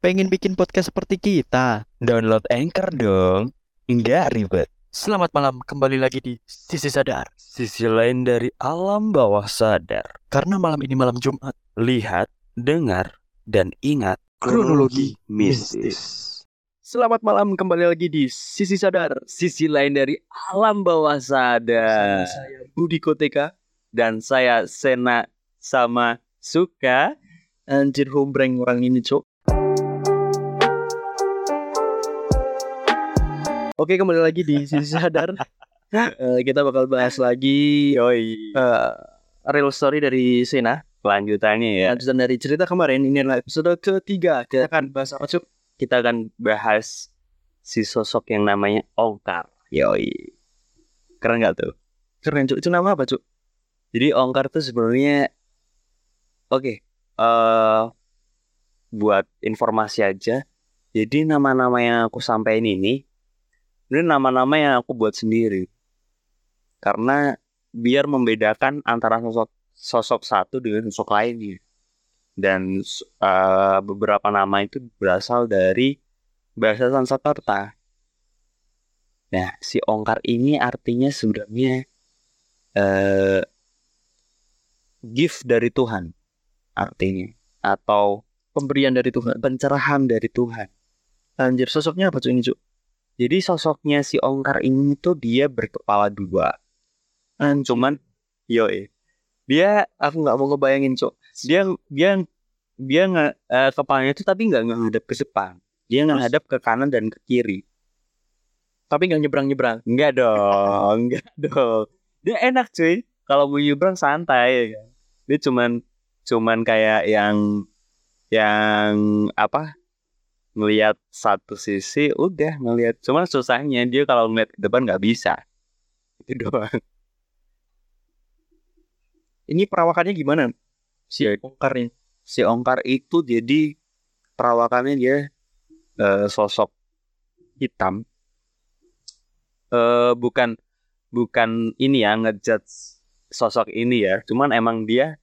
Pengen bikin podcast seperti kita? Download Anchor dong. Nggak ribet. Selamat malam, kembali lagi di Sisi Sadar. Sisi lain dari alam bawah sadar. Karena malam ini malam Jumat. Lihat, dengar, dan ingat Kronologi mistis. Selamat malam, kembali lagi di Sisi Sadar. Sisi lain dari alam bawah sadar. Saya Budi Koteka. Dan saya Sena sama Suka. Anjir humbreng orang ini, Cok. Oke, kembali lagi di Sisi Sadar. Eh, kita bakal bahas lagi Yoi. eh, real story dari Sena. Lanjutannya ya. Lanjutan dari cerita kemarin, ini adalah episode ketiga. Kita akan bahas apa, Cuk? Kita akan bahas si sosok yang namanya Ongkar. Yoi. Keren nggak tuh? Keren, Cuk. Itu nama apa, Cuk? Jadi Ongkar tuh sebenarnya oke. eh buat informasi aja. Jadi nama-nama yang aku sampaikan ini ini nama-nama yang aku buat sendiri. Karena biar membedakan antara sosok sosok satu dengan sosok lainnya. Dan eh, beberapa nama itu berasal dari bahasa Sanskerta. Nah, si Ongkar ini artinya sebenarnya eh gift dari Tuhan artinya atau Pemberian dari Tuhan. pencerahan dari Tuhan. Anjir, sosoknya apa, Cuk, ini, Cuk? Jadi sosoknya si Ongkar ini tuh dia berkepala dua. Anjir. Cuman yoi. Dia Aku nggak mau ngebayangin, Cuk. dia dia dia nggak eh, kepalanya itu tapi nggak ngadep ke depan. Dia ngadep ke kanan dan ke kiri. Tapi nggak nyebrang-nyebrang. Enggak dong, enggak dong. Dia enak cuy. Kalau mau nyebrang santai ya kan. Dia cuman cuman kayak yang yang apa? Ngelihat satu sisi udah ngelihat. Cuman susahnya dia kalau ngeliat ke depan nggak bisa. Itu doang. Ini perawakannya gimana? Si Ya. Ongkar ini. Si Ongkar itu jadi perawakannya dia eh, sosok hitam. Eh bukan bukan ini ya ngejudge sosok ini ya. Cuman emang dia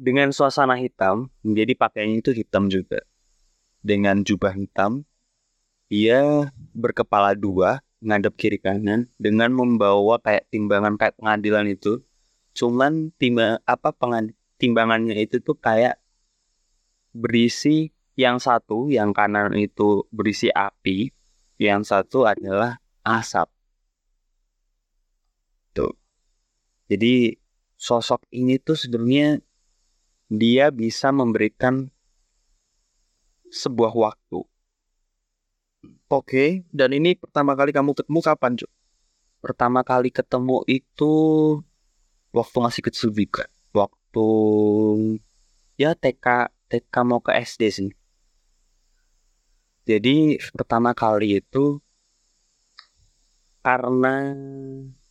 dengan suasana hitam, jadi pakaiannya itu hitam juga. Dengan jubah hitam, dia berkepala dua, ngadep kiri kanan, dengan membawa kayak timbangan kayak pengadilan itu. Cuman timba apa pengad- timbangannya itu tuh kayak berisi yang satu, yang kanan itu berisi api, yang satu adalah asap. Tuh. Jadi sosok ini tuh sebenarnya dia bisa memberikan sebuah waktu. Oke. Dan ini pertama kali kamu ketemu kapan, Cuk? Pertama kali ketemu itu waktu masih kecil juga. Waktu ya TK TK mau ke SD sih. Jadi pertama kali itu karena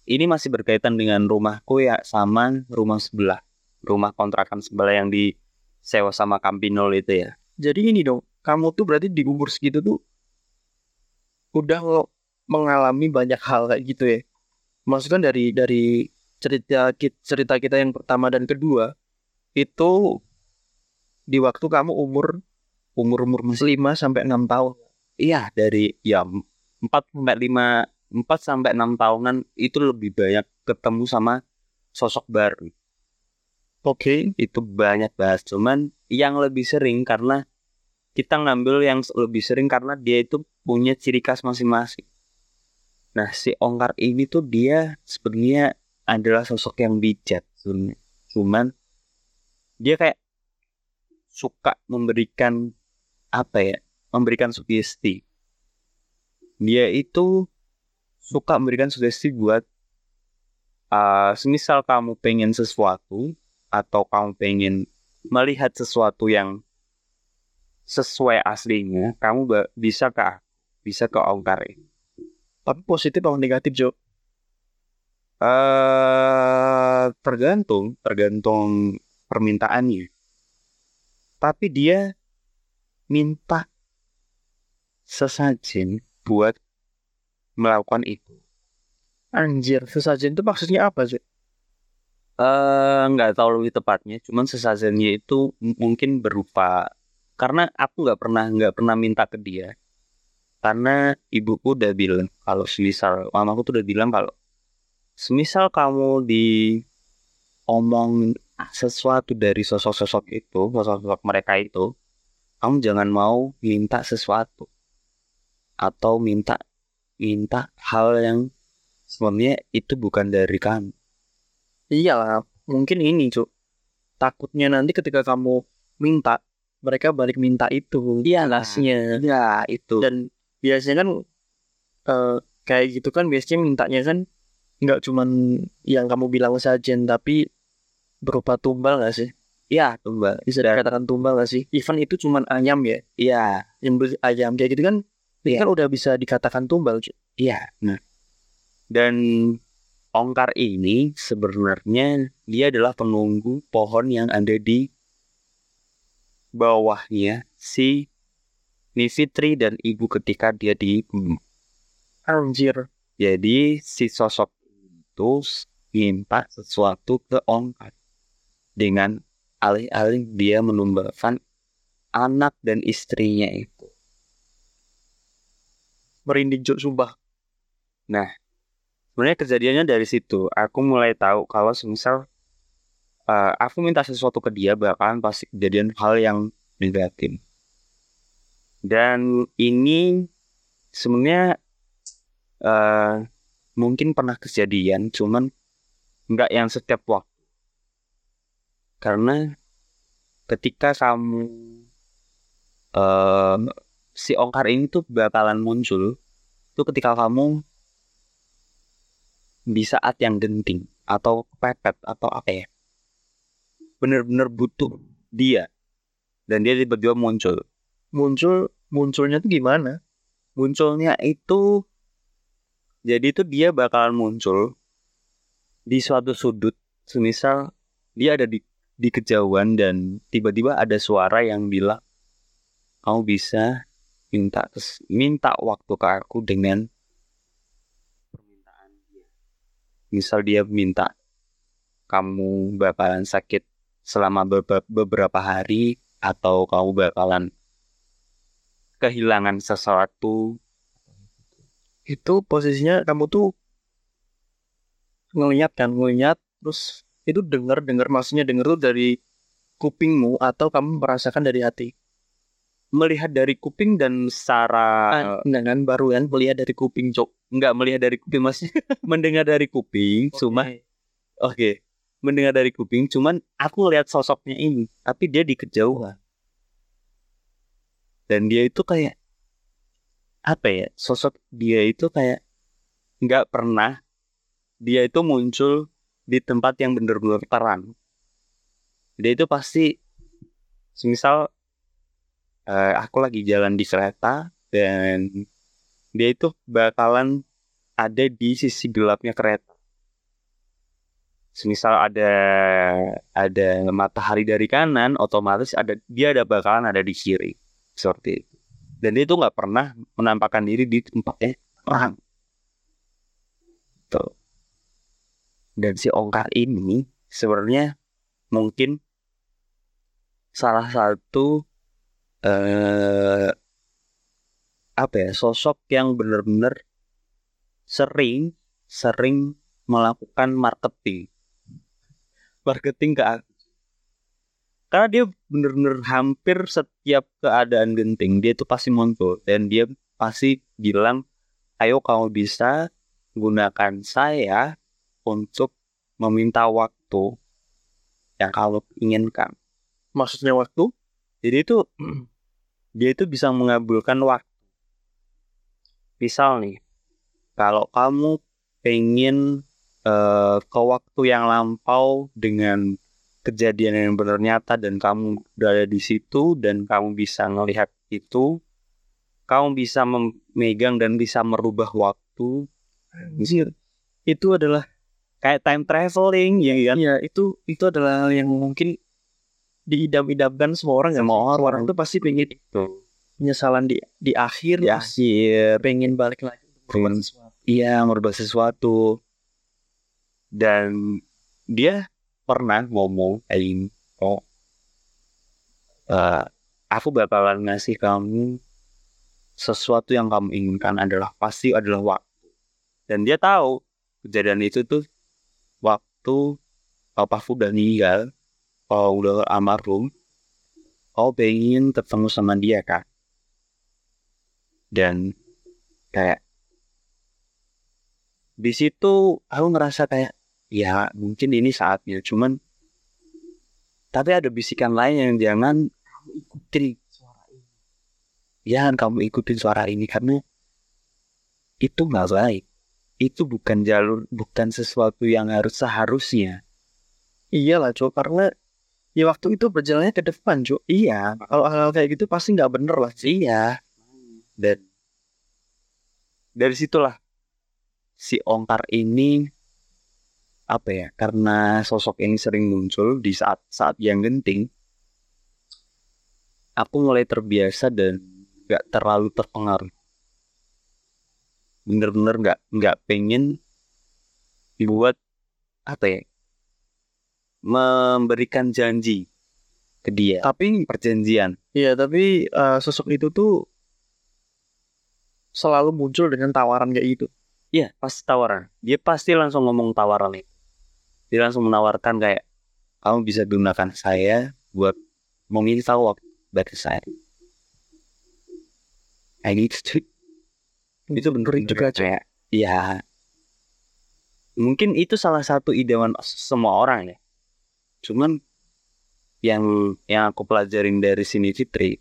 ini masih berkaitan dengan rumahku ya sama rumah sebelah. Rumah kontrakan sebelah yang disewa sama Kampinol itu ya. Jadi ini dong, kamu tuh berarti di umur segitu tuh udah mengalami banyak hal kayak gitu ya. Maksudnya dari dari cerita cerita kita yang pertama dan kedua itu di waktu kamu umur umur umur masih 5 sampai 6 tahun. Iya dari ya 4 sampai 5 4 sampai 6 tahunan itu lebih banyak ketemu sama sosok baru. Oke. Itu banyak bahas cuman yang lebih sering karena kita ngambil yang lebih sering karena dia itu punya ciri khas masing-masing. Nah, si Ongkar ini tuh dia sebenarnya adalah sosok yang bijak. Cuman dia kayak suka memberikan apa ya? Memberikan sugesti. Dia itu suka memberikan sugesti buat uh, semisal kamu pengen sesuatu atau kamu pengen melihat sesuatu yang sesuai aslinya, kamu bisa ke bisa ke. Tapi positif atau negatif, Jo? Eh, tergantung, tergantung permintaannya. Tapi dia minta sesajen buat melakukan itu. Anjir, sesajen itu maksudnya apa, Jo? Eh, nggak tahu lebih tepatnya, cuman sesajennya itu mungkin berupa karena aku nggak pernah nggak pernah minta ke dia. Karena ibuku udah bilang kalau semisal mamaku tuh udah bilang kalau semisal kamu di omong sesuatu dari sosok-sosok itu sosok-sosok mereka itu kamu jangan mau minta sesuatu. Atau minta minta hal yang sebenarnya itu bukan dari kamu. Iyalah mungkin ini cuk. Takutnya nanti ketika kamu minta mereka balik minta itu. Iya, ya itu. Dan biasanya kan eh, kayak gitu kan biasanya mintanya kan nggak cuman yang kamu bilang saja tapi berupa tumbal nggak sih? Ya tumbal. Bisa dikatakan tumbal nggak sih? even itu cuman ayam ya? Iya yang beli ayam kayak gitu kan Iya. kan udah bisa dikatakan tumbal. Iya, nah. Dan ongkar ini sebenarnya dia adalah penunggu pohon yang ada di bawahnya si Nifitri dan ibu ketika dia di anjir. Jadi si sosok itu minta sesuatu ke ongkar dengan alih-alih dia menumbalkan anak dan istrinya itu. merinding Cuk, sumpah. Sebenarnya kejadiannya dari situ. Aku mulai tahu kalau semisal eh, aku minta sesuatu ke dia bakalan pasti kejadian hal yang negatif. Dan ini sebenarnya eh, mungkin pernah kejadian cuman nggak yang setiap waktu. Karena ketika kamu eh, si ongkar ini tuh bakalan muncul itu ketika kamu di saat yang genting atau pepet atau apa ya bener-bener butuh dia. Dan dia tiba-tiba muncul. Muncul munculnya tuh gimana? Munculnya itu jadi itu dia bakalan muncul di suatu sudut. Semisal dia ada di di kejauhan dan tiba-tiba ada suara yang bilang kamu bisa minta minta waktu ke aku dengan permintaan dia. Misal dia minta kamu bakalan sakit selama bebe- beberapa hari atau kamu bakalan kehilangan sesuatu? Itu posisinya kamu tuh ngeliat kan ngeliat terus itu dengar dengar maksudnya dengar tuh dari kupingmu atau kamu merasakan dari hati? Melihat dari kuping dan secara ah, enggak kan baru kan melihat dari kuping cok nggak melihat dari kuping masih mendengar dari kuping cuma oke mendengar dari kuping cuman aku lihat sosoknya ini tapi dia di kejauhan dan dia itu kayak apa ya sosok dia itu kayak nggak pernah dia itu muncul di tempat yang benar-benar terang dia itu pasti misal eh, aku lagi jalan di kereta dan dia itu bakalan ada di sisi gelapnya kereta. Semisal ada ada matahari dari kanan, otomatis ada dia ada bakalan ada di kiri seperti itu. Dan dia itu nggak pernah menampakkan diri di tempatnya orang. Tuh. Dan si ongkar ini sebenarnya mungkin salah satu eh apa ya sosok yang benar-benar sering sering melakukan marketing marketing ke aku karena dia benar-benar hampir setiap keadaan genting dia tuh pasti muncul. Dan dia pasti bilang ayo kamu bisa gunakan saya untuk meminta waktu yang kamu inginkan. Maksudnya waktu? Jadi itu dia itu bisa mengabulkan waktu. Misal nih, kalau kamu pengen eh, ke waktu yang lampau dengan kejadian yang benar nyata dan kamu berada di situ dan kamu bisa melihat itu, kamu bisa memegang dan bisa merubah waktu. Anjir. Itu adalah kayak time traveling ya kan? ya itu itu adalah hal yang mungkin diidam-idamkan semua orang ya? Semua semua orang tuh pasti pengen Itu. penyesalan di di akhir di akhir. pengen balik lagi. Iya, merubah sesuatu. Dan dia pernah ngomong gini, oh, eh, aku bakalan ngasih kamu sesuatu yang kamu inginkan adalah pasti adalah waktu. Dan dia tahu kejadian itu tuh waktu papaku udah meninggal kalau udah almarhum kau pengen ketemu sama dia kan dan kayak di situ aku ngerasa kayak ya mungkin ini saatnya cuman tapi ada bisikan lain yang jangan kamu ikutin suara ini jangan kamu ikutin suara ini karena itu nggak baik itu bukan jalur bukan sesuatu yang harus seharusnya Iyalah cok karena ya waktu itu berjalannya ke depan cok. iya Kalau hal-hal kayak gitu pasti nggak bener lah. Cik. iya dan dari situlah si ongkar ini apa ya karena sosok ini sering muncul di saat-saat yang genting aku mulai terbiasa dan gak terlalu terpengaruh bener-bener gak nggak pengen dibuat apa ya memberikan janji ke dia Tapi perjanjian Iya, tapi eh, sosok itu tuh selalu muncul dengan tawaran kayak gitu. Iya, pasti tawaran. Dia pasti langsung ngomong tawaran itu. Dia langsung menawarkan kayak kamu bisa gunakan saya buat meminta waktu dari saya. Kayak gitu cuy. Itu bener juga, cuy. kayak ya mungkin itu salah satu idean semua orang ya. Cuman yang yang aku pelajarin dari sini Fitri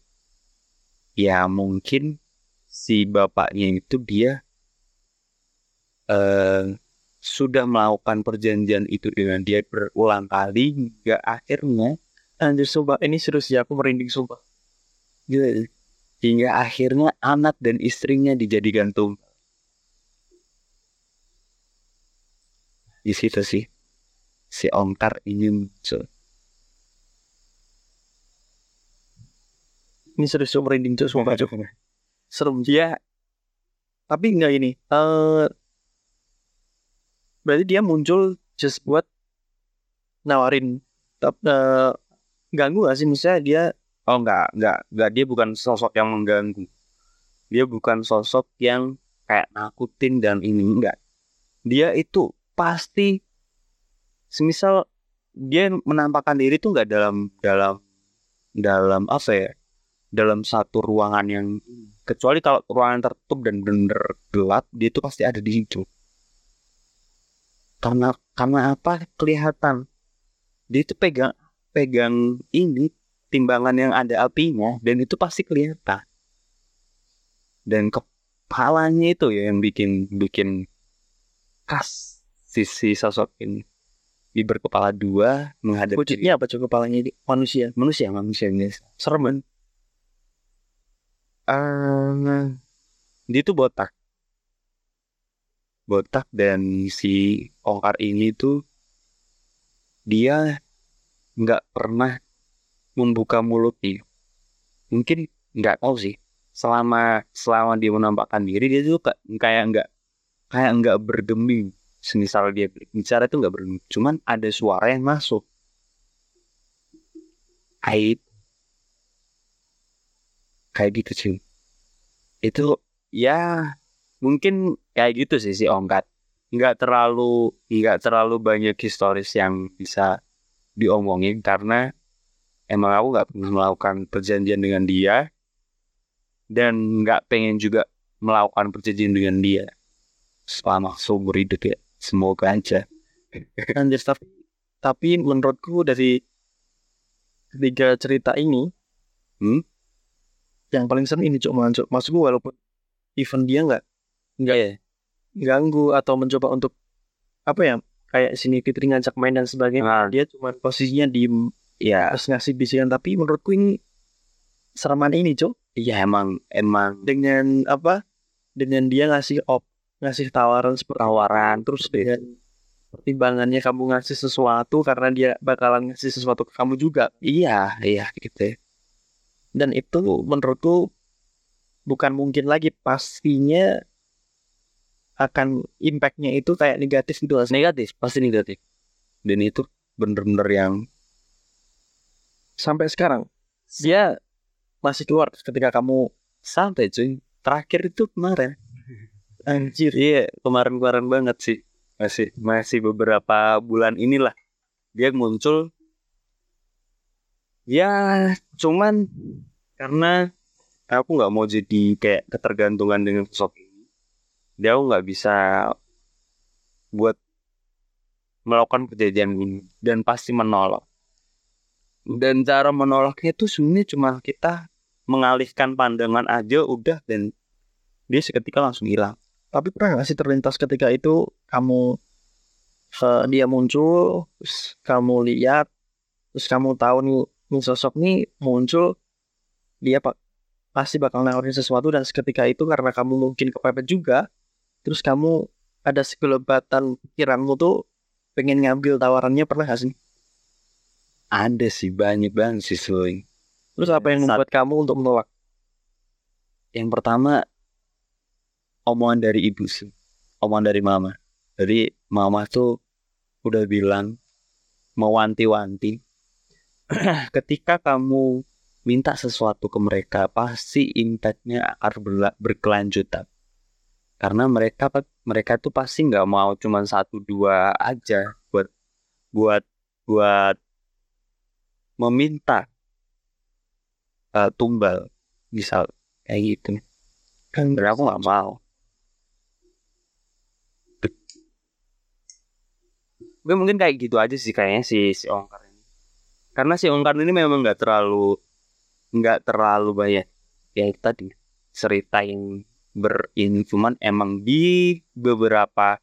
ya mungkin si bapaknya itu dia eh sudah melakukan perjanjian itu dengan dia berulang kali hingga akhirnya Anjir sumpah, ini serius ya, aku merinding sumpah. gitu, hingga akhirnya anak dan istrinya dijadikan tumbal di situ sih si ongkar ini muncul Ini serius merinding cok sumpah. Serem. dia Tapi enggak ini. eh berarti dia muncul just buat nawarin tap, eh, ganggu gak sih? Misalnya dia oh enggak enggak enggak dia bukan sosok yang mengganggu. Dia bukan sosok yang kayak nakutin dan ini enggak dia itu pasti semisal dia menampakkan diri tuh enggak dalam dalam dalam apa ya? Dalam satu ruangan yang kecuali kalau ruangan tertutup dan bener gelap dia itu pasti ada di situ karena karena apa? Kelihatan. Dia itu pegang pegang ini timbangan yang ada apinya dan itu pasti kelihatan. Dan kepalanya itu ya yang bikin bikin khas sisi sosok ini. Dia berkepala dua menghadap wujudnya apa cok kepalanya ini manusia. manusia manusia biasa Serem kan? Eh, dia tuh botak botak dan si ongkar ini tuh dia nggak pernah membuka mulutnya mungkin nggak tahu sih. Selama selama dia menampakkan diri dia tuh ka- kayak nggak kayak nggak bergeming semisal dia bicara itu nggak bergeming cuman ada suara yang masuk. Kayak kayak gitu sih itu ya mungkin kayak gitu sih si ongkat. Nggak terlalu nggak terlalu banyak historis yang bisa diomongin karena emang aku nggak pernah melakukan perjanjian dengan dia dan nggak pengen juga melakukan perjanjian dengan dia selama seumur hidup ya. Semoga aja. Anjir tapi tapi menurutku dari ketiga cerita ini Hmm? yang paling serem ini cok maksudku walaupun even dia nggak enggak ya ganggu atau mencoba untuk apa ya kayak sini Fitri ngajak main dan sebagainya nah, dia cuma posisinya diem ya terus ngasih bisikan. Tapi menurutku ini sereman ini cok iya emang emang. Dengan apa dengan dia ngasih op ngasih tawaran seperti tawaran terus dengan pertimbangannya kamu ngasih sesuatu karena dia bakalan ngasih sesuatu ke kamu juga. Iya iya gitu. Dan itu menurutku bukan mungkin lagi pastinya akan impactnya itu kayak negatif gitu negatif pasti negatif dan itu bener-bener yang sampai sekarang dia masih keluar ketika kamu Sampai cuy. Terakhir itu kemarin. anjir Iya, kemarin-kemarin banget sih. Masih masih beberapa bulan inilah dia muncul. Ya, cuman karena aku nggak mau jadi kayak ketergantungan dengan sosok ini. Dia nggak bisa buat melakukan kejadian ini dan pasti menolak. Dan cara menolaknya itu sebenarnya cuma kita mengalihkan pandangan aja udah dan dia seketika langsung hilang. tapi pernah nggak sih terlintas ketika itu kamu eh, dia muncul terus kamu lihat terus kamu tahu nih, nih sosok nih muncul dia pak pasti bakal nawarin sesuatu dan seketika itu karena kamu mungkin kepepet juga terus kamu ada sekelebatan pikiranmu tuh pengen ngambil tawarannya pernah gak sih Ada sih banyak banget sih Soy. terus apa yang Saat- membuat kamu untuk menolak Yang pertama omongan dari ibu sih, omongan dari mama. Jadi mama tuh udah bilang mewanti-wanti. Ketika kamu minta sesuatu ke mereka, pasti impactnya akan berkelanjutan. Karena mereka mereka tuh pasti nggak mau cuma satu dua aja buat buat buat meminta eh, tumbal misal kayak gitu. kan Dan aku nggak mau. Gue mungkin kayak gitu aja sih kayaknya si si Ongkar ini. Karena si Ongkar ini memang nggak terlalu nggak terlalu banyak ya tadi cerita yang berini cuman emang di beberapa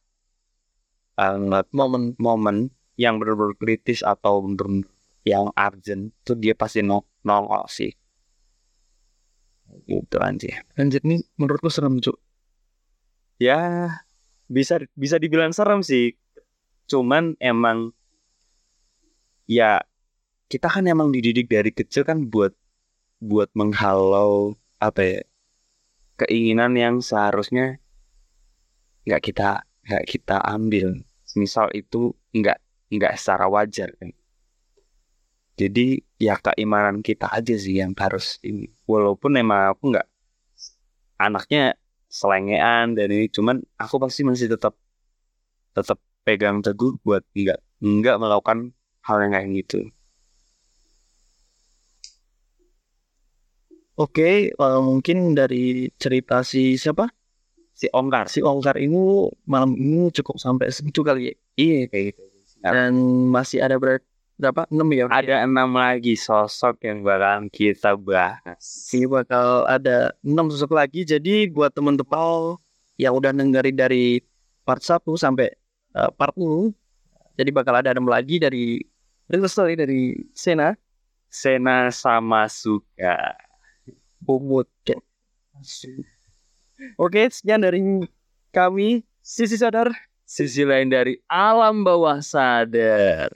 eh, momen momen yang benar-benar kritis atau benar yang urgent itu dia pasti no nongol sih. Gitu anjir. Anjir nih menurutku serem cuk ya bisa bisa dibilang serem sih. Cuman emang ya kita kan emang dididik dari kecil kan buat buat menghalau apa ya keinginan yang seharusnya nggak kita nggak kita ambil. Misal itu nggak nggak secara wajar kan. Jadi ya keimanan kita aja sih yang harus ini. Walaupun emang aku nggak anaknya selengean dan ini cuman aku pasti masih tetap tetap pegang teguh buat nggak nggak melakukan hal yang kayak gitu Oke, eh, mungkin dari cerita si siapa? si Ongkar Si Ongkar ini malam ini cukup sampai segitu kali ya. iya kayak gitu Dan masih ada ber berapa? 6 ya? ada enam lagi sosok yang bakalan kita bahas Ini bakal ada 6 sosok lagi. Jadi buat teman-teman yang udah dengerin dari part 1 sampai eh, part 10 jadi bakal ada 6 lagi dari real story dari Sena, Sena sama Suka Bumut. Oke, sekian dari kami. Sisi sadar. sisi lain dari alam bawah sadar